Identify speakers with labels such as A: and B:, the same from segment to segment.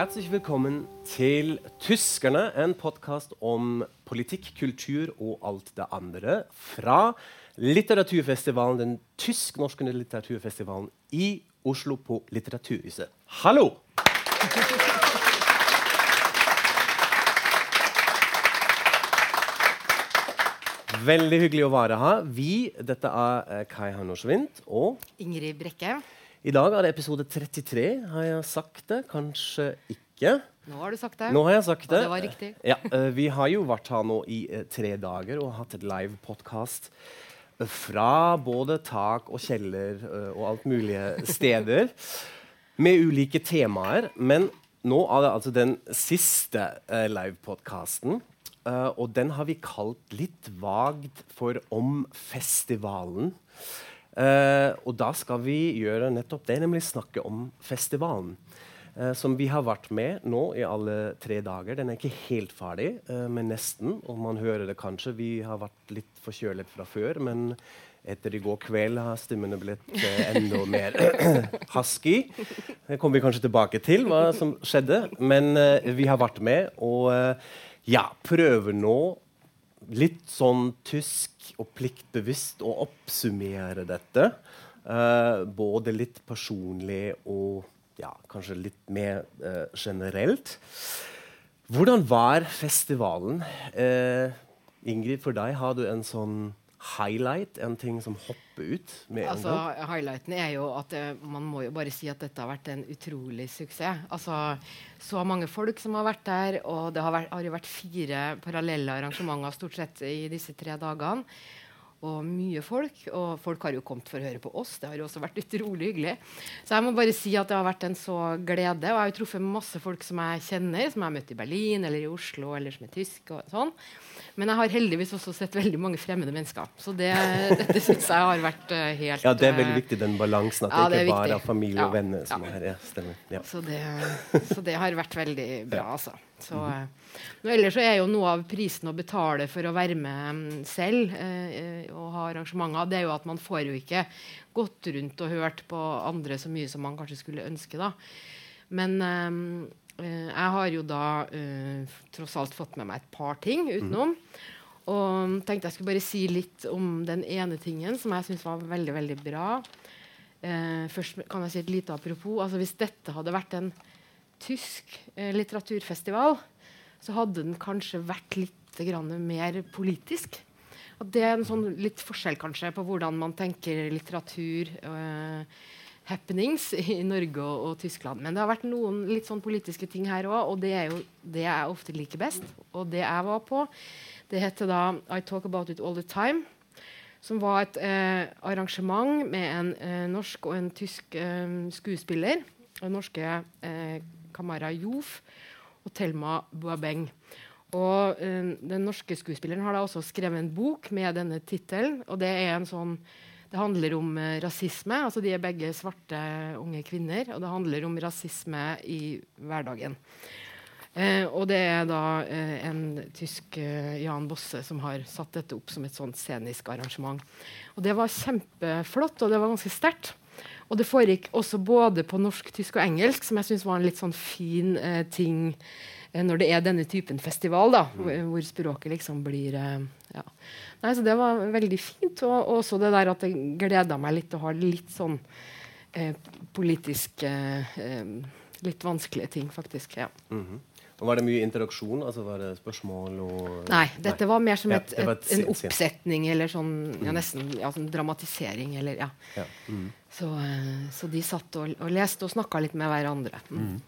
A: Herzlich willkommen til Tyskerne, en podkast om politikk, kultur og alt det andre fra litteraturfestivalen, den tysk-norske litteraturfestivalen i Oslo på Litteraturhuset. Hallo! Veldig hyggelig å være her. Vi, dette er eh, Kai Hannorsvindt og
B: Ingrid Brekke.
A: I dag er det episode 33, har jeg sagt det? Kanskje ikke.
B: Nå har du sagt det.
A: Nå har jeg sagt det.
B: Og det var riktig.
A: Ja, eh, vi har jo vært her nå i eh, tre dager og hatt et live podkast fra både tak og kjeller eh, og alt mulige steder. med ulike temaer. Men nå er det altså den siste livepodkasten. Og den har vi kalt litt vagt for Om festivalen. Uh, og da skal vi gjøre nettopp det, nemlig snakke om festivalen. Uh, som vi har vært med nå i alle tre dager. Den er ikke helt ferdig, uh, men nesten. Og man hører det kanskje. Vi har vært litt forkjølet fra før, men etter i går kveld har stemmene blitt enda mer husky. Det kommer vi kanskje tilbake til, hva som skjedde. Men vi har vært med og ja, prøver nå litt sånn tysk og pliktbevisst å oppsummere dette. Uh, både litt personlig og ja, kanskje litt mer uh, generelt. Hvordan var festivalen? Uh, Ingrid, for deg, har du en sånn highlight? En ting som hopper ut med
B: altså,
A: en gang?
B: Highlighten er jo at uh, man må jo bare si at dette har vært en utrolig suksess. Altså, så mange folk som har vært der, og det har, vært, har jo vært fire parallelle arrangementer stort sett i disse tre dagene. Og mye folk. Og folk har jo kommet for å høre på oss. Det har jo også vært utrolig hyggelig. Så jeg må bare si at det har vært en så glede. Og jeg har jo truffet masse folk som jeg kjenner, som jeg har møtt i Berlin eller i Oslo, eller som er tysk og sånn. Men jeg har heldigvis også sett veldig mange fremmede mennesker. Så det, dette syns jeg har vært uh, helt
A: Ja, det er veldig
B: uh,
A: viktig, den balansen. At
B: ja,
A: det ikke bare er familie og venner som
B: ja.
A: er her. Ja, stemmer. Ja.
B: Så det, så det har vært veldig bra, altså. Så, mm. ellers er jo noe av prisen å betale for å være med mm, selv eh, og ha arrangementer, det er jo at man får jo ikke gått rundt og hørt på andre så mye som man kanskje skulle ønske. da. Men eh, jeg har jo da eh, tross alt fått med meg et par ting utenom. Og tenkte jeg skulle bare si litt om den ene tingen som jeg syns var veldig, veldig bra. Eh, først kan jeg si et lite apropos. Altså, hvis dette hadde vært en tysk eh, litteraturfestival, så hadde den kanskje vært litt mer politisk. At det er en sånn litt forskjell kanskje på hvordan man tenker litteratur eh, happenings i Norge og, og Tyskland. Men det har vært noen litt sånn politiske ting her òg, og det er jo det jeg ofte liker best. Og det jeg var på, det heter da I Talk About It All The Time. Som var et eh, arrangement med en eh, norsk og en tysk eh, skuespiller. Og norske eh, Kamara Jof og Thelma Boabeng. Og eh, Den norske skuespilleren har da også skrevet en bok med denne tittelen. Og det sånn det handler om eh, rasisme. altså De er begge svarte unge kvinner. Og det handler om rasisme i hverdagen. Eh, og det er da eh, en tysk Jan Bosse som har satt dette opp som et sånt scenisk arrangement. Og det var kjempeflott, og det var ganske sterkt. Og det foregikk også både på norsk, tysk og engelsk, som jeg syns var en litt sånn fin eh, ting eh, når det er denne typen festival, da, hvor, hvor språket liksom blir eh, ja. Nei, så Det var veldig fint. Og og også det der at det gleda meg litt å ha litt sånn eh, politisk eh, eh, Litt vanskelige ting, faktisk. ja.
A: Mhm. Og Var det mye interaksjon? Altså Var det spørsmål og
B: Nei, dette var mer som et,
A: ja,
B: et, en oppsetning eller sånn ja, nesten ja, sånn dramatisering. Eller, ja.
A: Ja. Mhm.
B: så, eh, så de satt og, og leste og snakka litt med hverandre. Mm.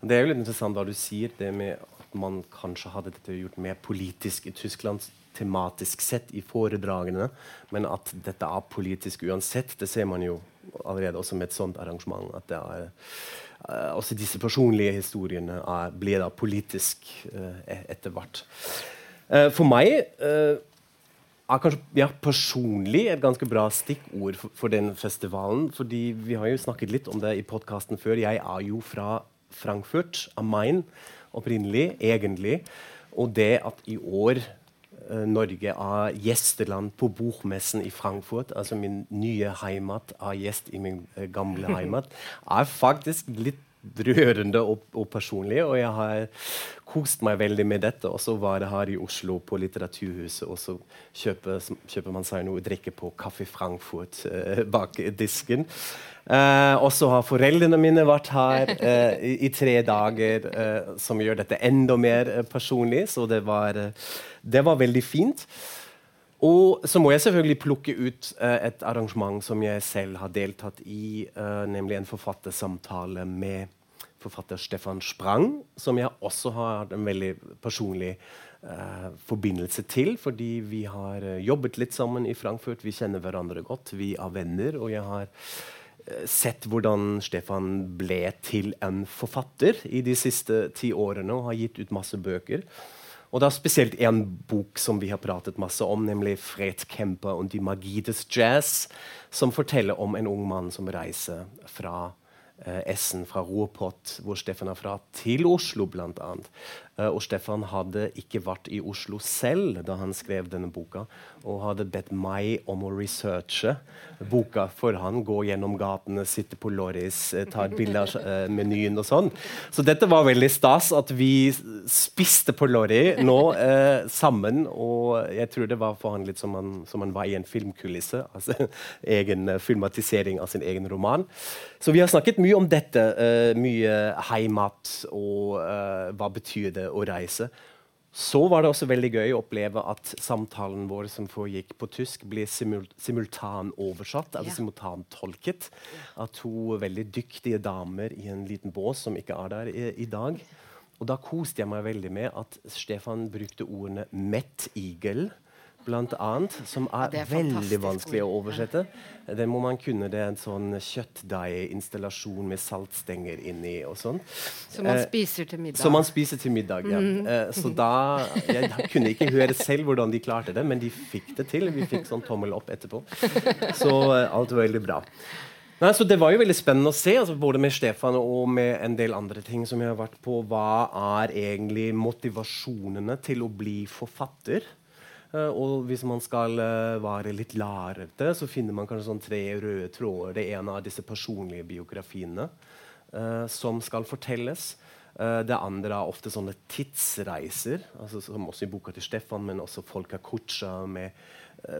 A: Det er jo litt interessant hva du sier, det med at man kanskje hadde dette gjort mer politisk i Tyskland tematisk sett i foredragene, men at dette er politisk uansett, det ser man jo allerede også med et sånt arrangement. at er uh, også disse personlige historiene er, blir da politisk uh, etter hvert. Uh, for meg er kanskje ja, personlig et ganske bra stikkord for, for den festivalen. fordi vi har jo snakket litt om det i podkasten før. Jeg er jo fra Frankfurt amain Main opprinnelig, egentlig. Og det at i år Norge av gjesteland på bokmessen i Frankfurt, altså min nye heimat av gjest i min eh, gamle heimat, er faktisk litt rørende og, og, personlig. Og jeg har kost meg veldig med dette. Og så var det her i Oslo, på Litteraturhuset, og så kjøper, kjøper man seg noe å drikke på Kaffe Frankfurt eh, bak disken. Eh, og så har foreldrene mine vært her eh, i, i, tre dager, som gjør dette enda mer personlig. Så det var, det var veldig fint. Og så må jeg selvfølgelig plukke ut uh, et arrangement som jeg selv har deltatt i, uh, nemlig en forfattersamtale med forfatter Stefan Sprang, som jeg også har en veldig personlig uh, forbindelse til, fordi vi har jobbet litt sammen i Frankfurt. Vi kjenner hverandre godt, vi er venner. Og jeg har sett hvordan Stefan ble til en forfatter i de siste ti årene og har gitt ut masse bøker. Og det er spesielt én bok som vi har pratet masse om, nemlig 'Fred Kemper og de magides jazz', som forteller om en ung mann som reiser fra Essen, fra Ropott, hvor Stefan er fra, til Oslo, bl.a. Uh, og Stefan hadde ikke vært i Oslo selv da han skrev denne boka, og hadde bedt meg om å researche boka for han. Gå gjennom gatene, sitte på Lorris, uh, ta et bilde av menyen og sånn. Så dette var veldig stas at vi spiste på Lorry nå sammen. Og jeg tror det var for han litt som han, som han var i en filmkulisse. Altså egen filmatisering av sin egen roman. Så vi har snakket mye om dette. mye heimat og hva betyr det å reise. Så var det også veldig gøy å oppleve at samtalen vår som foregikk på tysk, ble simul simultanoversatt, eller ja. simultantolket, av to veldig dyktige damer i en liten bås som ikke er der i, i dag. Og da koste jeg meg veldig med at Stefan brukte ordene 'mettigel' blant annet, som er, ja, er veldig vanskelig å oversette. Ja. Det må man kunne. Det er en sånn kjøttdeiginstallasjon med saltstenger inni og sånn.
B: Som man eh, spiser til middag.
A: Som man spiser til middag, ja. Mm. Eh, så da Jeg kunne ikke høre selv hvordan de klarte det, men de fikk det til. Vi fikk sånn tommel opp etterpå. Så eh, alt var veldig bra. Nei, så Det var jo veldig spennende å se, altså både med Stefan og med en del andre ting som jeg har vært på. Hva er egentlig motivasjonene til å bli forfatter? Uh, og hvis man skal uh, være litt lærete, så finner man kanskje sånn tre røde tråder. Det er disse personlige biografiene uh, som skal fortelles. det andre er ofte sånne tidsreiser, altså, som også i boka til Stefan, men også Folka Kutsja,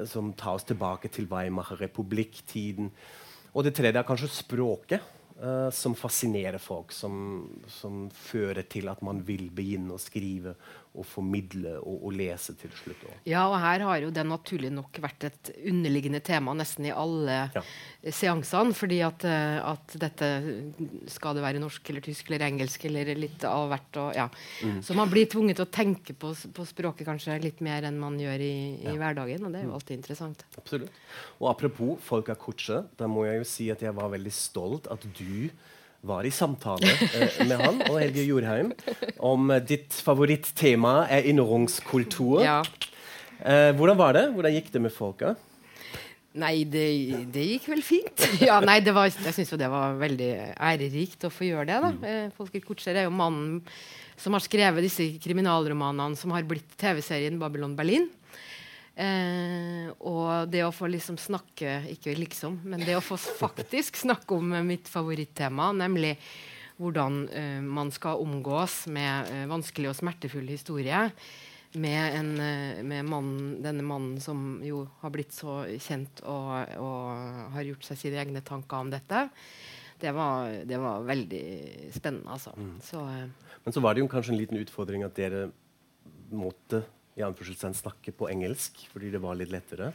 A: som tar oss tilbake til Weimacher republikk-tiden. Og det tredje er kanskje språket. Som fascinerer folk, som, som, fører til at man vil begynne å skrive å formidle og, og, lese til slutt. Også.
B: Ja, og her har jo det naturlig nok vært et underliggende tema nesten i alle ja. seansene. fordi at, eh, at, dette skal det være norsk eller tysk eller engelsk eller litt av hvert. Og, ja. mm. Så man blir tvunget til å tenke på, på, språket kanskje litt mer enn man gjør i, i ja. hverdagen. Og det er jo mm. alltid interessant.
A: Absolutt. Og apropos Folka Kutsche, da må jeg jo si at jeg var veldig stolt at du var i samtale eh, med han og Helge Jorheim om eh, ditt favorittema er innrungskultur. Ja. Eh, hvordan var det? Hvordan gikk det med folka?
B: Nei, det, det, gikk vel fint. ja, nei, var, jeg syns det var veldig ærerikt å få gjøre det. da. Mm. Folker Kutscher er jo mannen som har skrevet disse kriminalromanene som har blitt TV-serien Babylon Berlin. Eh, og det å få liksom snakke Ikke liksom, men det å få faktisk snakke om mitt favorittema, nemlig hvordan eh, man skal omgås med eh, vanskelig og smertefull historie. Med, en, eh, med mannen, denne mannen som jo har blitt så kjent og, og har gjort seg sine egne tanker om dette. Det var, det var veldig spennende, altså. Mm. Så,
A: eh, Men så var det jo kanskje en liten utfordring at dere måtte i snakke på engelsk fordi det var litt lettere.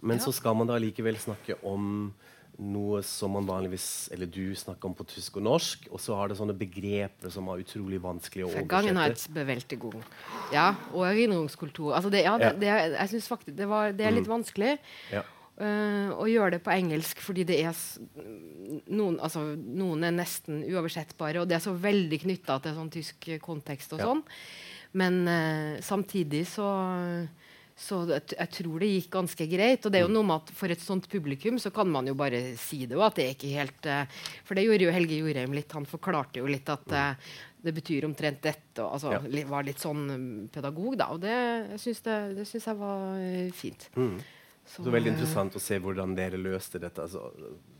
A: Men ja. så skal man da likevel snakke om noe som man vanligvis eller du snakker om på tysk og norsk, og så har det sånne begreper som er utrolig vanskelig å
B: oversette. Ja, og erindringskultur. Altså det, ja, det, det, jeg synes faktisk det, var, det er litt mm. vanskelig. Ja. Uh, å gjøre det på engelsk fordi det er noen, altså, noen er nesten uoversettbare, og det er så veldig knytta til sånn tysk kontekst og ja. Men uh, samtidig så, så jeg, jeg, tror det gikk ganske greit. Og det er jo mm. noe med at for et sånt publikum så kan man jo bare si det, og at det ikke helt uh, For det gjorde jo Helge Jorheim litt. Han forklarte jo litt at uh, det betyr omtrent dette. Og, altså, ja. Var litt sånn um, pedagog, da. Og det syns, det, det syns jeg var fint. Mm.
A: Så, så veldig interessant å se hvordan dere løste dette. Altså,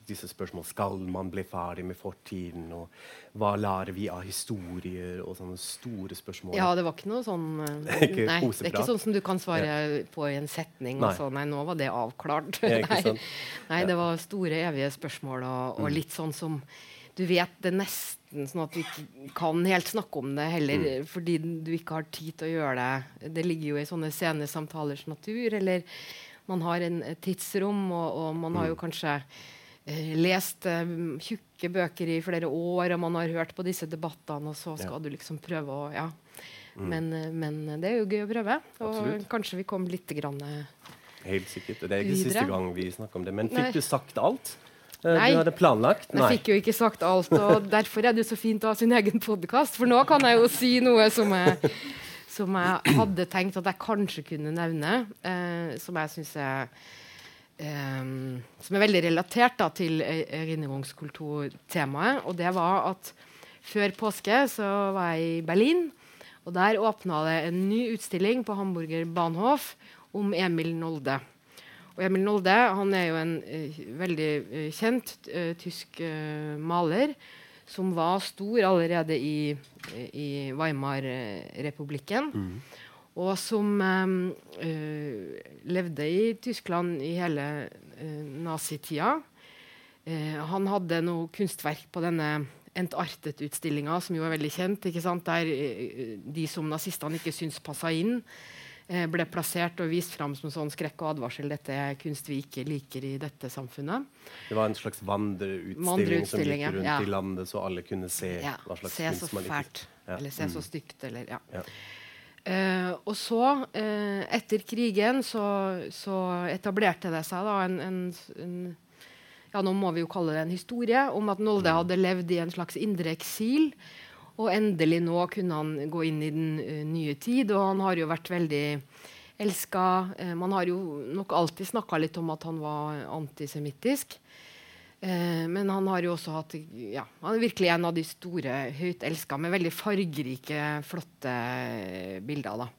A: disse spørsmål Skal man bli ferdig med fortiden? Og hva lærer vi av historier? Og sånne store spørsmål.
B: Ja, det var ikke noe sånn
A: ikke
B: Nei, det er ikke sånn som du kan svare ja. på i en setning. Nei. Altså, nei, nå var det avklart. nei. nei, det var store, evige spørsmål, og, og, mm. litt sånn som Du vet det nesten sånn at du ikke kan helt snakke om det heller, mm. fordi du ikke har tid til å gjøre det. Det ligger jo i sånne scenesamtalers natur. eller man har en, tidsrom, og, og man har jo mm. kanskje eh, lest eh, tjukke bøker i flere år, og man har hørt på disse debattene, og så skal ja. du liksom prøve å Ja. Mm. Men, eh, men, det er jo gøy å prøve. Og Absolutt. kanskje vi kom litt grann uh,
A: Helt sikkert. Det er ikke videre. siste gang vi snakker om det. Men fikk Nei. du sagt alt?
B: Eh, Nei,
A: du hadde planlagt?
B: Nei. Jeg fikk jo ikke sagt alt. og Derfor er det så fint å ha sin egen podkast, for nå kan jeg jo si noe som er som jeg hadde tenkt at jeg kanskje kunne nevne, eh, som jeg syns er eh, Som er veldig relatert da, til rengjøringskulturtemaet. Og det var at før påske så var jeg i Berlin. Og der åpna det en ny utstilling på Hamburger Bahnhof om Emil Nolde. Og Emil Nolde han er jo en uh, veldig uh, kjent uh, tysk maler som var stor allerede i, i Weimar-republikken. Mm. Og som øh, levde i Tyskland i hele øh, nazitida. Uh, han hadde noe kunstverk på denne Entartet-utstillinga, som jo er veldig kjent. Der uh, de som nazistene ikke syntes passa inn, ble plassert og vist fram som sånn skrekk og advarsel. Dette er kunst vi ikke liker i dette samfunnet.
A: Det var en slags vandreutstilling, som gikk rundt ja. i landet, så alle kunne se
B: ja.
A: hva slags
B: se kunst man så fælt, ja. eller se mm. så stygt, eller ja. Uh, og så, uh, etter krigen, så, så, etablerte det seg da en, en, en, ja, Nå må vi jo kalle det en historie om at Nolde mm. hadde levd i en slags indre eksil. Og endelig nå kunne han gå inn i den uh, nye tid, og han har jo vært veldig elska. Uh, man har jo nok alltid snakka litt om at han var antisemittisk. Uh, men han har jo også hatt ja, Han er virkelig en av de store, høyt elska, med veldig fargerike, flotte bilder. da.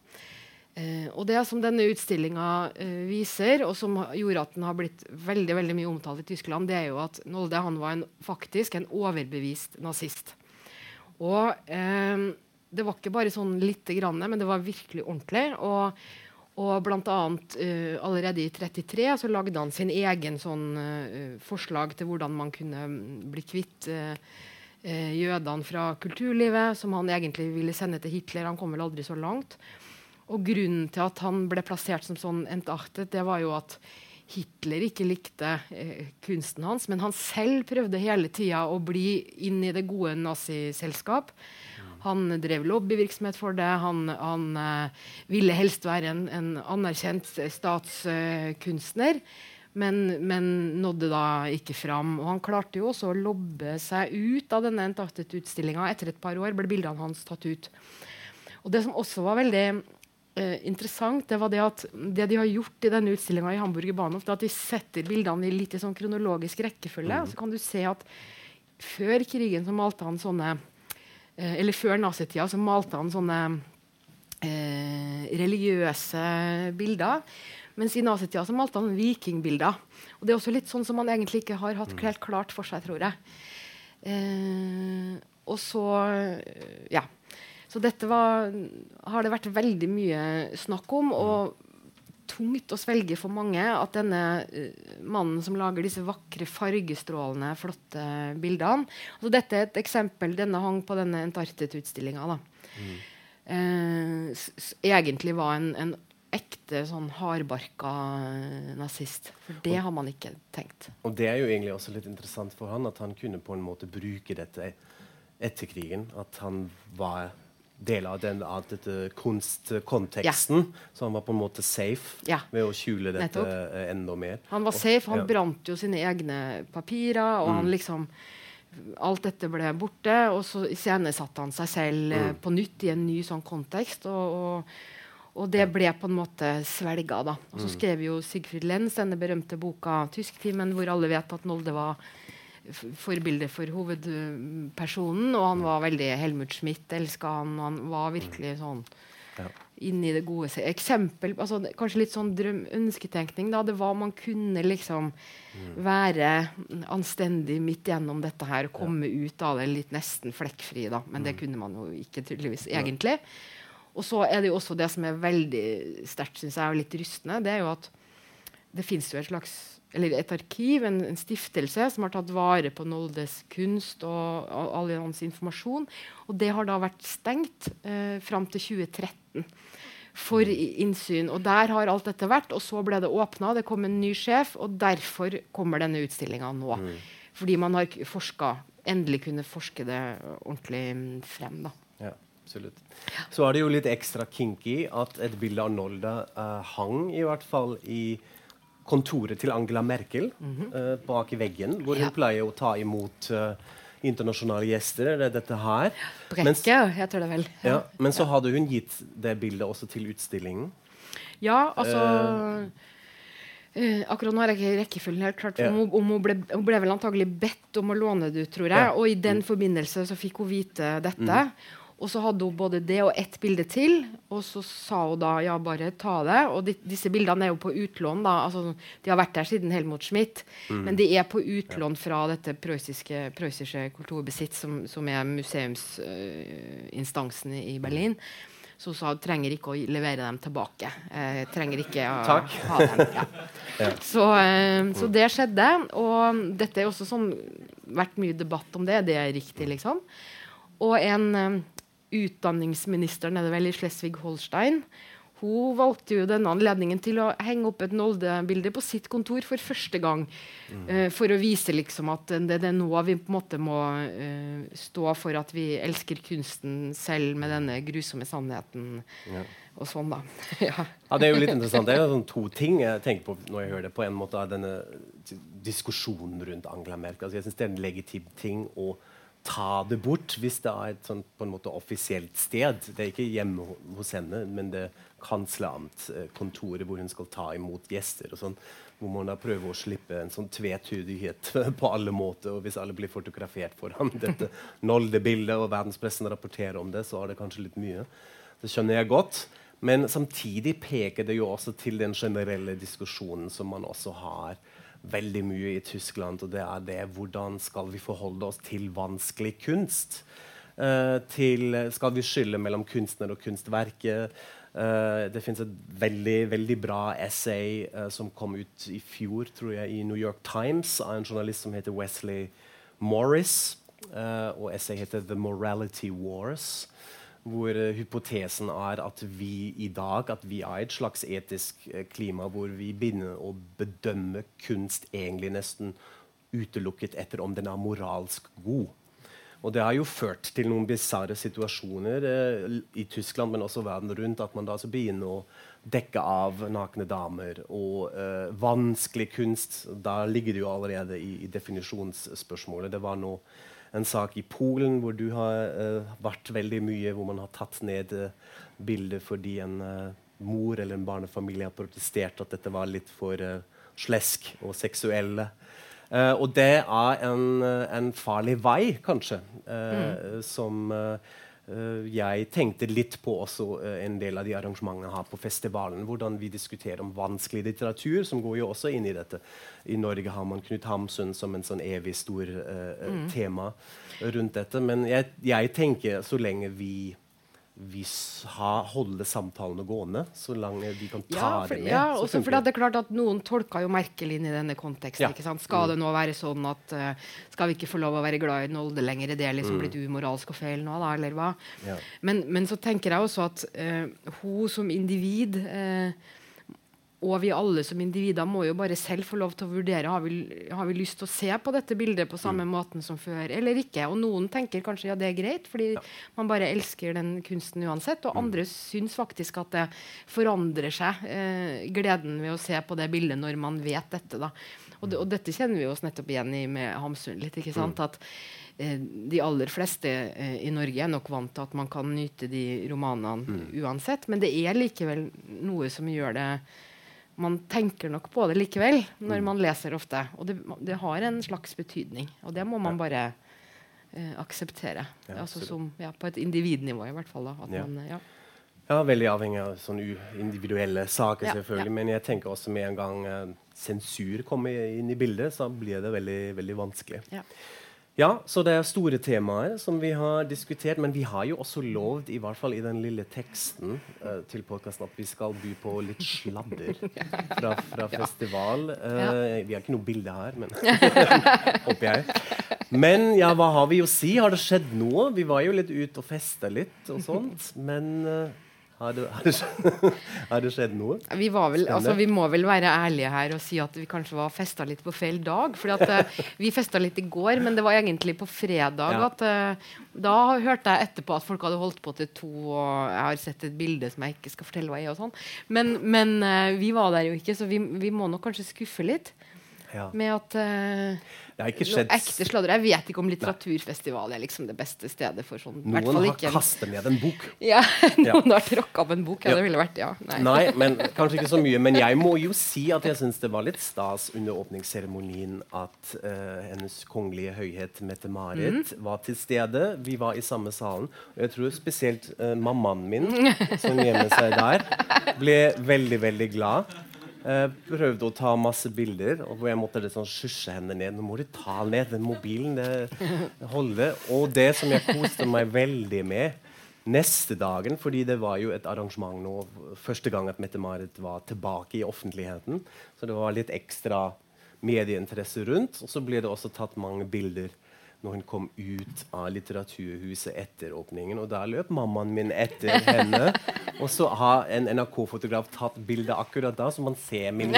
B: Uh, og det som denne utstillinga uh, viser, og som gjorde at den har blitt veldig veldig mye omtalt i Tyskland, det er jo at Nolde han var en, faktisk en overbevist nazist. Og eh, det var ikke bare sånn lite grann, men det var virkelig ordentlig. Og, og blant annet uh, allerede i 33 så lagde han sin egen sånn uh, forslag til hvordan man kunne bli kvitt uh, jødene fra kulturlivet, som han egentlig ville sende til Hitler. Han kom vel aldri så langt. Og grunnen til at han ble plassert som sånn entartet, det var jo at Hitler ikke likte eh, kunsten hans, men han selv prøvde hele tida å bli inn i det gode naziselskap. Han drev lobbyvirksomhet for det. Han, han eh, ville helst være en, en anerkjent statskunstner. Men, men, nådde da ikke fram. Og han klarte jo også å lobbe seg ut av denne Entartet-utstillinga. Etter et par år ble bildene hans tatt ut. Og det som også var veldig eh, interessant, det var det at det de har gjort i denne utstillinga i Hamburger Bahnhof, det at de setter bildene i litt i sånn kronologisk rekkefølge. Mm. Så kan du se at før krigen så malte han sånne eh, Eller før nazitida så malte han sånne eh, religiøse bilder. Mens i nazitida så malte han vikingbilder. Og det er også litt sånn som man egentlig ikke har hatt mm. helt klart for seg, tror jeg. Eh, og så Ja. Så dette var, har det vært veldig mye snakk om. og tungt å svelge for mange at denne uh, mannen som lager disse vakre, fargestrålende, flotte bildene altså Dette er et eksempel. Denne hang på denne Entartet-utstillinga. Mm. Uh, egentlig var en, en ekte sånn hardbarka uh, nazist. For det og, har man ikke tenkt.
A: Og det er jo egentlig også litt interessant for han at han kunne på en måte bruke dette etter krigen. At han var del av den kunstkonteksten. Ja. Så han var på en måte safe ja. ved å skjule dette Nettopp. Eh, enda mer.
B: Han var safe, han ja. brant jo sine egne papirer, og mm. han liksom Alt dette ble borte, og så iscenesatte han seg selv eh, mm. på nytt i en ny sånn kontekst. og, og og det ble på en måte svelga. da. Og så mm. skrev jo Sigfrid Lenz denne berømte boka 'Tysktimen', hvor alle vet at Nolde var forbilde for hovedpersonen. Og han var veldig Helmut Schmidt elska han. Han var virkelig sånn inn i det gode Eksempel, altså, Kanskje litt sånn drøm, ønsketenkning. da, Det var man kunne liksom være anstendig midt gjennom dette her og komme ut av det litt nesten flekkfri. da, Men det kunne man jo ikke tydeligvis egentlig. Og så er det jo også det som er veldig sterkt, syns jeg, og litt rystende, det er jo at det fins jo et slags eller et arkiv, en, en stiftelse, som har tatt vare på Noldes kunst og, og all hans informasjon. Og det har da vært stengt eh, fram til 2013 for innsyn. Og der har alt dette vært. Og så ble det åpna, det kom en ny sjef, og derfor kommer denne utstillinga nå. Fordi man har forska, endelig kunne forske det ordentlig mm, frem. da.
A: Ja, absolutt. Så er det jo litt ekstra kinky at et bilde av Nolde eh, hang i hvert fall i kontoret til Angela Merkel eh, bak i veggen, hvor hun
B: Ja.
A: pleier å ta imot uh, internasjonale gjester. Det er dette her. Mens,
B: jeg tror det vel.
A: ja, men så hadde hun gitt det bildet også til utstillingen.
B: Ja, altså Uh, Akkurat nå jeg ikke rekkefølgen helt klart.
A: Ja.
B: Om, om hun, ble, hun ble vel antagelig bedt om å låne det ut, tror jeg.
A: Ja.
B: Og i den forbindelse så fikk hun vite dette. Og så hadde hun både det og ett bilde til. Og så sa hun da ja, bare ta det. Og de, disse bildene er jo på utlån. da, altså De har vært der siden Helmut Schmidt. Men de er på utlån fra dette prøyssiske, kulturbesitt, som, som er museumsinstansen i Berlin. Så hun sa hun trenger ikke å levere dem tilbake. Eh, trenger ikke å
A: Takk.
B: ha dem. Ja. Så, eh, så det skjedde. Og dette er også sånn vært mye debatt om det. Det er riktig, liksom. Og en eh, er det vel i Slesvig-Holstein hun valgte jo denne anledningen til å henge opp et Nolde-bilde på sitt kontor for første gang. eh, for å vise liksom at det, det er nå vi på en måte må uh, stå for at vi elsker kunsten selv med denne grusomme sannheten.
A: Ja.
B: Og sånn, da. ja.
A: Ja, Det er jo litt interessant. Det er jo sånn to ting jeg tenker på når jeg hører det. På en måte av denne diskusjonen rundt Angela Merkel. Altså, jeg syns det er en legitim ting å ta det bort hvis det er et sånt, på en måte offisielt sted. Det er ikke hjemme hos henne, men det er kansleramt-kontoret hvor hun skal ta imot gjester. og sånn, Hvor man da prøver å slippe en sånn tvetydighet på alle måter. Og hvis alle blir fotografert foran dette Nolde-bildet, og verdenspressen rapporterer om det, så er det kanskje litt mye. Det skjønner jeg godt. Men samtidig peker det jo også til den generelle diskusjonen som man også har veldig mye i Tyskland, og det er det hvordan skal vi forholde oss til vanskelig kunst? Uh, til, skal vi skylde mellom kunstner og kunstverket? Uh, det fins et veldig, veldig bra essay uh, som kom ut i fjor, tror jeg, i New York Times av en journalist som heter Wesley Morris. Eh, og essay heter 'The Morality Wars' hvor eh, hypotesen er at vi i dag at vi er et slags etisk eh, klima hvor vi begynner å bedømme kunst egentlig nesten utelukket etter om den er moralsk god. Og det har jo ført til noen bisarre situasjoner eh, i Tyskland, men også verden rundt, at man da så begynner å dekke av nakne damer og eh, vanskelig kunst. Da ligger det jo allerede i, i definisjonsspørsmålet. Det var nå en sak i Polen hvor du har uh, vært veldig mye, hvor man har tatt ned uh, bilder fordi en uh, mor eller en barnefamilie har protestert at dette var litt for eh, slesk og seksuelle. Eh, og det er en, eh, en farlig vei, kanskje, mm. som eh, eh, jeg tenkte litt på også eh, en del av de arrangementene her på festivalen. Hvordan vi diskuterer om vanskelig litteratur, som går jo også inn i dette. I Norge har man Knut Hamsun som en sånn evig stor uh, mm. tema rundt dette. Men jeg, jeg tenker så lenge vi vi ha, holde samtalene gående, så lenge de kan ta
B: Ja, for,
A: det med.
B: ja også fordi det er klart at Noen tolker jo Merkel inn i denne konteksten.
A: Ja.
B: Skal det nå være sånn at uh, Skal vi ikke få lov å være glad i Nolde lenger? Er det liksom
A: Mm.
B: blitt umoralsk og feil nå, da? Eller hva?
A: Ja.
B: Men, men så tenker jeg også at uh, hun som individ eh, og vi alle som individer må jo bare selv få lov til å vurdere har vi, har vi lyst til å se på dette bildet på samme
A: Mm.
B: måten som før eller ikke. Og noen tenker kanskje ja, det er greit, fordi man bare elsker den kunsten uansett.
A: Mm.
B: Og andre syns faktisk at det forandrer seg, eh, gleden ved å se på det bildet når man vet dette. da. Og, og dette kjenner vi oss nettopp igjen i med Hamsun litt. ikke sant? At eh, de aller fleste eh, i Norge er nok vant til at man kan nyte de romanene uansett. Men det er likevel noe som gjør det Man tenker nok på det likevel når man leser ofte. Og det, det har en slags betydning. Og det må man bare eh, akseptere.
A: Ja,
B: altså som, ja, på et individnivå, i hvert fall. Da,
A: Ja.
B: man, ja.
A: Ja, Veldig avhengig av sånne individuelle saker, selvfølgelig. Men jeg tenker også med en gang eh, sensur kommer inn i bildet, så blir det veldig, veldig vanskelig.
B: Ja.
A: Så det er store temaer som vi har diskutert, men vi har jo også lovd, i hvert fall i den lille teksten uh, til podkasten, at vi skal by på litt sladder fra, fra festival. Uh, Vi har ikke noe bilde her, men håper jeg. Men ja, hva har vi å si? Har det skjedd noe? Vi var jo litt ute og festa litt og sånt, men eh, har, det, har, det skjedd, har det skjedd noe?
B: Vi, var vel, altså, vi må vel være ærlige her og si at vi kanskje var festa litt på feil dag. Fordi at, uh, vi festa litt i går, men det var egentlig på fredag.
A: Ja.
B: at uh, Da hørte jeg etterpå at folk hadde holdt på til to, og jeg har sett et bilde som jeg ikke skal fortelle hva er. og sånn. Men, men uh, vi var der jo ikke, så vi, vi må nok kanskje skuffe litt
A: Ja.
B: med at
A: uh,
B: ekte sladder. Jeg vet ikke om litteraturfestival er liksom det beste stedet for sånn.
A: Noen
B: fall
A: har kastet ned en bok.
B: Ja, noen har tråkka opp en bok. Ja. det ville vært, ja. Nei.
A: Nei, men kanskje ikke så mye. Men jeg må jo si at jeg syns det var litt stas under åpningsseremonien at uh, Hennes Kongelige Høyhet Mette-Marit
B: mm.
A: var til stede. Vi var i samme salen. Og jeg tror spesielt uh, mammaen min, som gjemmer seg der, ble veldig, veldig glad. Eh, prøvde å ta masse bilder, og jeg måtte liksom skysje henne ned. Nå må du ta ned den mobilen. Det holder. Og det som jeg koste meg veldig med neste dagen, fordi det var jo et arrangement nå første gang at Mette-Marit var tilbake i offentligheten. Så det var litt ekstra medieinteresse rundt. Og så ble det også tatt mange bilder når hun kom ut av Litteraturhuset etter åpningen. Og da løp mammaen min etter henne. Og så har en NRK-fotograf tatt bilde akkurat da, så man ser min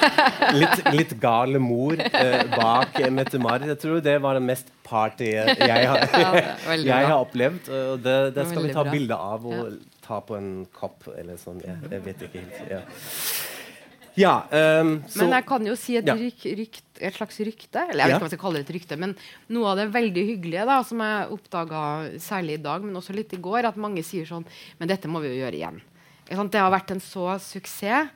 A: litt, litt gale mor eh, bak Mette-Marit. Jeg tror det var det mest party jeg har, jeg har opplevd. Og det, det skal vi ta bilde av og ta på en kopp eller sånn. Jeg, jeg vet ikke helt. Ja, ja um, så
B: Men jeg kan jo si et,
A: Ja.
B: ryk, rykt, et slags rykte. Eller jeg vet
A: Ja.
B: ikke hva jeg skal kalle det et rykte, men noe av det veldig hyggelige da, som jeg oppdaga særlig i dag, men også litt i går, at mange sier sånn Men dette må vi jo gjøre igjen. Det har vært en så suksess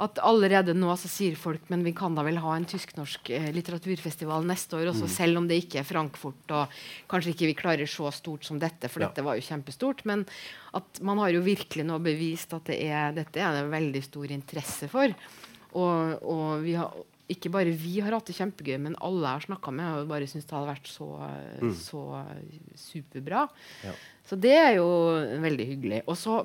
B: at allerede nå så sier folk men vi kan da vel ha en tysk-norsk eh, litteraturfestival neste år også, selv om det ikke er Frankfurt og kanskje ikke vi klarer så stort som dette, for
A: Ja.
B: dette var jo kjempestort. Men at man har jo virkelig nå bevist at det er, dette er det veldig stor interesse for. Og, og vi har, ikke bare vi har hatt det kjempegøy, men alle jeg har snakka med, har bare syntes det hadde vært så, så superbra.
A: Ja.
B: Så det er jo veldig hyggelig. Og så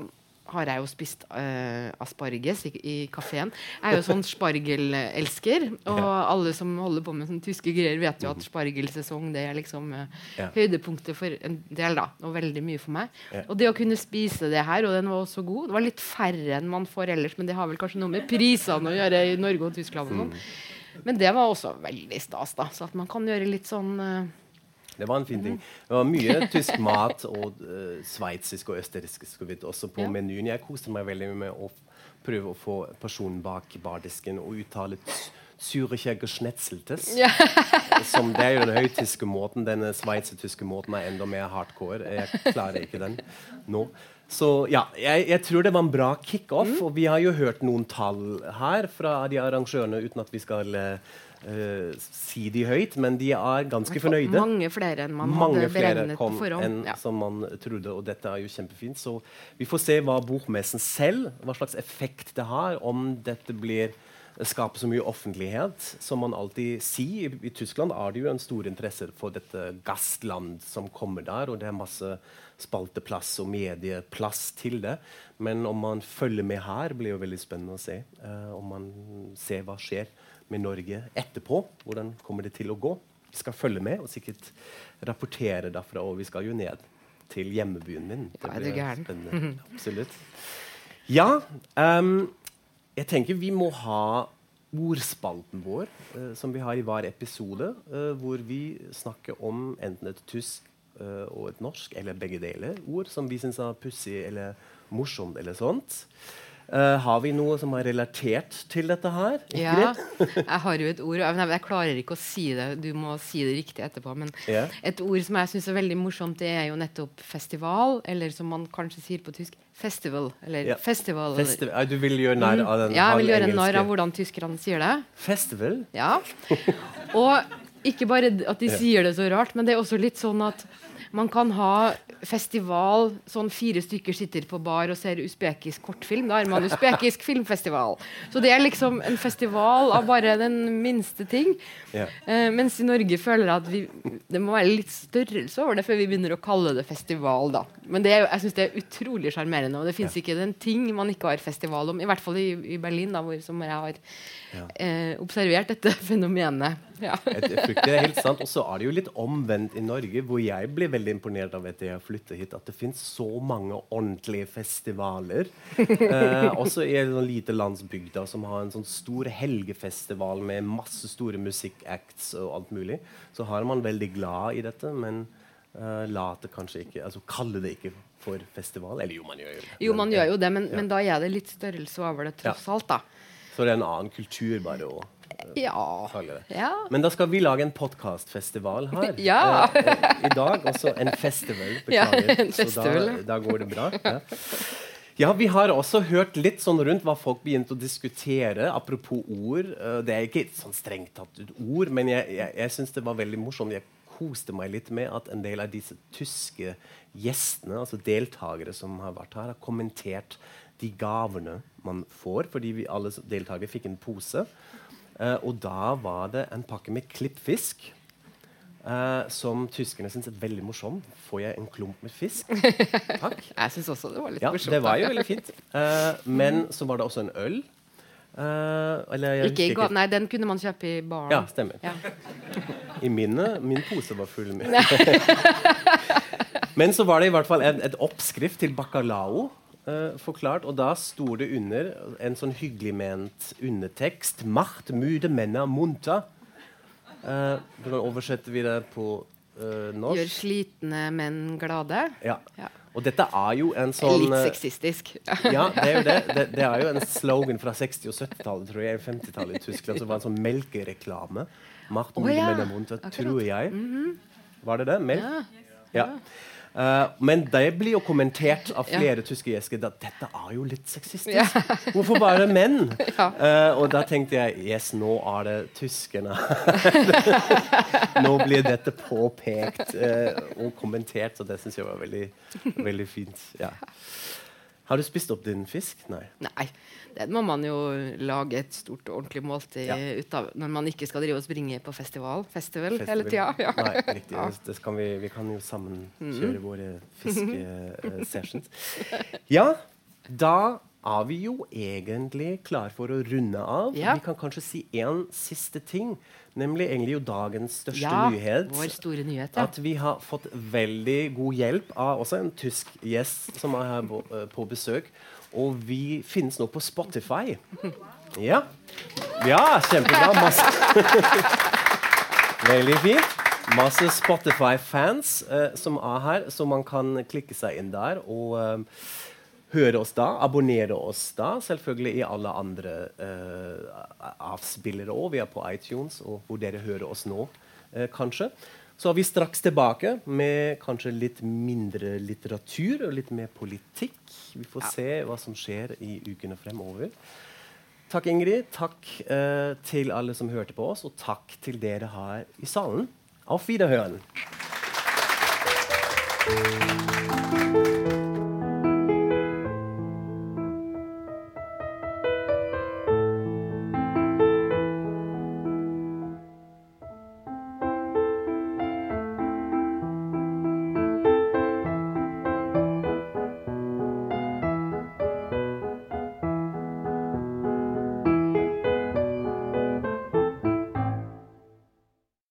B: har jeg jo spist uh, asparges i, i kafeen. Jeg er jo sånn spargelelsker. Og alle som holder på med sånne tyske greier, vet jo at spargelsesong det er liksom uh,
A: Ja.
B: høydepunktet for en del, da. Og veldig mye for meg.
A: Ja.
B: Og det å kunne spise det her, og den var også god Det var litt færre enn man får ellers, men det har vel kanskje noe med prisene å gjøre i Norge og Tyskland. og sånn. Men det var også veldig stas, da. Så at man kan gjøre litt sånn eh,
A: Det var en fin ting. Det var mye tysk mat og uh, sveitsisk og østerriksk vidt også på
B: Ja.
A: menyen. Jeg koste meg veldig med å prøve å få personen bak bardisken og uttale Züricher Geschnetzeltes.
B: Ja.
A: Som det er jo den høytyske måten. Denne sveitsertyske måten er enda mer hardcore. Jeg klarer ikke den nå. Så ja, jeg, jeg tror det var en bra kickoff.
B: Mm.
A: Og vi har jo hørt noen tall her fra de arrangørene, uten at vi skal eh, eh, si de høyt, men de er ganske fornøyde.
B: Mange flere enn man
A: Mange
B: hadde beregnet på forhånd.
A: enn
B: Ja.
A: som man trodde, og dette er jo kjempefint. Så vi får se hva bokmessen selv, hva slags effekt det har, om dette blir skaper så mye offentlighet, som man alltid sier. I, I Tyskland er det jo en stor interesse for dette Gastland som kommer der, og det er masse spalteplass og medieplass til det. Men om man følger med her, blir jo veldig spennende å se. Uh, om man ser hva skjer med Norge etterpå. Hvordan kommer det til å gå? Vi skal følge med og sikkert rapportere derfra. Og vi skal jo ned til hjemmebyen min.
B: Det er ja, det
A: spennende. Absolutt. Ja, um, jeg tenker vi må ha ordspalten vår, uh, som vi har i hver episode, uh, hvor vi snakker om enten et tysk uh, og et norsk, eller begge deler. Ord som vi syns er pussig eller morsomt eller sånt. Eh, har vi noe som er relatert til dette her?
B: Ja, jeg har jo et ord Jeg, klarer ikke å si det, du må si det riktig etterpå. Men
A: yeah.
B: et ord som jeg syns er veldig morsomt, det er jo nettopp festival. Eller som man kanskje sier på tysk, festival. Eller
A: yeah.
B: festival.
A: Festi eller. du vil gjøre narr av den
B: Mm. ja, jeg vil gjøre narr av hvordan tyskerne sier det.
A: Festival?
B: Ja. Og ikke bare at de sier det så rart, men det er også litt sånn at Man kan ha festival sånn fire stykker sitter på bar og ser usbekisk kortfilm. Da er man usbekisk filmfestival. Så det er liksom en festival av bare den minste ting.
A: Yeah.
B: Uh, mens i Norge føler jeg at vi, det må være litt størrelse over det før vi begynner å kalle det festival. da. Men det er, jeg syns det er utrolig sjarmerende. Og det fins ikke den ting man ikke har festival om. I hvert fall i, i Berlin, da, hvor som jeg har
A: Ja.
B: eh, observert dette fenomenet. Ja.
A: Jeg, jeg frykter det er helt sant. Og så er det jo litt omvendt i Norge, hvor jeg blir veldig imponert av etter jeg flyttet hit, at det finnes så mange ordentlige festivaler. Eh, også i en sånn lite landsbygd da, som har en sånn stor helgefestival med masse store musikkacts og alt mulig. Så har man veldig glad i dette, men eh, later kanskje ikke Altså kaller det ikke for festival. Eller jo, man gjør jo det.
B: Jo, man gjør jo det, men,
A: Ja.
B: men da er det litt størrelse over det, tross alt. da.
A: Så det er en annen kultur bare å
B: Ja.
A: kalle det.
B: ja.
A: Men da skal vi lage en podkastfestival her.
B: Ja.
A: Eh, eh, I dag også en festival.
B: Ja, en festival,
A: Så da, da går det bra. Ja. ja, vi har også hørt litt sånn rundt hva folk begynte å diskutere. Apropos ord. eh, det er ikke sånn strengt tatt ut ord, men jeg, jeg, jeg syns det var veldig morsomt. Jeg koste meg litt med at en del av disse tyske gjestene, altså deltakere som har vært her, har kommentert de gavene man får, fordi vi alle deltakere fikk en pose. Uh, og da var det en pakke med klippfisk. Uh, som tyskerne syns er veldig morsom. Får jeg en klump med fisk? Takk.
B: Jeg syns også det var litt
A: Ja,
B: morsomt.
A: det var jo veldig fint. Uh, men så var det også en øl. Eh, eller jeg
B: Ikke i
A: husker
B: Nei, den kunne man kjøpe i baren.
A: Ja, stemmer.
B: Ja.
A: I mine, Min pose var full med Men så var det i hvert fall en, et oppskrift til bacalao. Eh, forklart, og da sto det under en sånn hyggelig ment undertekst. 'Macht mude menna munta'. Uh, hvordan oversetter vi det på uh, norsk?
B: Gjør slitne menn glade.
A: Ja.
B: Ja.
A: Og dette er jo en sånn
B: Litt sexistisk.
A: Ja, det er jo det. det. Det er jo en slogan fra 60- og 70-tallet, tror jeg. 50-tallet i Tyskland, som var en sånn melkereklame. Macht
B: mude
A: oh,
B: ja.
A: menna
B: munta',
A: tror jeg. Var det det? Melk?
B: Ja.
A: Ja. Eh, men det blir jo kommentert av
B: Ja.
A: flere tyske gjester at dette er jo litt sexistisk.
B: Ja.
A: Hvorfor bare menn?
B: Ja.
A: Eh, og da tenkte jeg yes, nå er det tyskerne. nå blir dette påpekt uh, og kommentert, så det syns jeg var veldig, veldig fint. Ja. Har du spist opp din fisk? Nei.
B: Nei, det må man jo lage et stort og ordentlig måltid
A: Ja.
B: ut av når man ikke skal drive og springe på festival, festival,
A: Festival.
B: hele tida. Ja.
A: Nei, riktig.
B: Ja.
A: Det, det kan vi, vi kan jo sammen
B: Mm.
A: kjøre våre fiskesessions. ja, da er vi jo egentlig klar for å runde av.
B: Ja.
A: Vi kan kanskje si én siste ting, nemlig egentlig jo dagens største
B: Ja,
A: nyhet.
B: vår store nyhet, ja.
A: At vi har fått veldig god hjelp av også en tysk gjest som er her på, eh, på besøk. Og vi finnes nå på Spotify. Ja, ja kjempebra. Masse Veldig fint. Masse Spotify-fans eh, som er her, så man kan klikke seg inn der og eh, høre oss da. Abonnere oss da, selvfølgelig i alle andre eh, avspillere òg. Vi er på iTunes, og hvor dere hører oss nå, eh, kanskje. Så er vi straks tilbake med kanskje litt mindre litteratur og litt mer politikk. Vi får se hva som skjer i ukene fremover. Takk, Ingrid. Takk eh, til alle som hørte på oss, og takk til dere her i salen. Auf Wiederhören.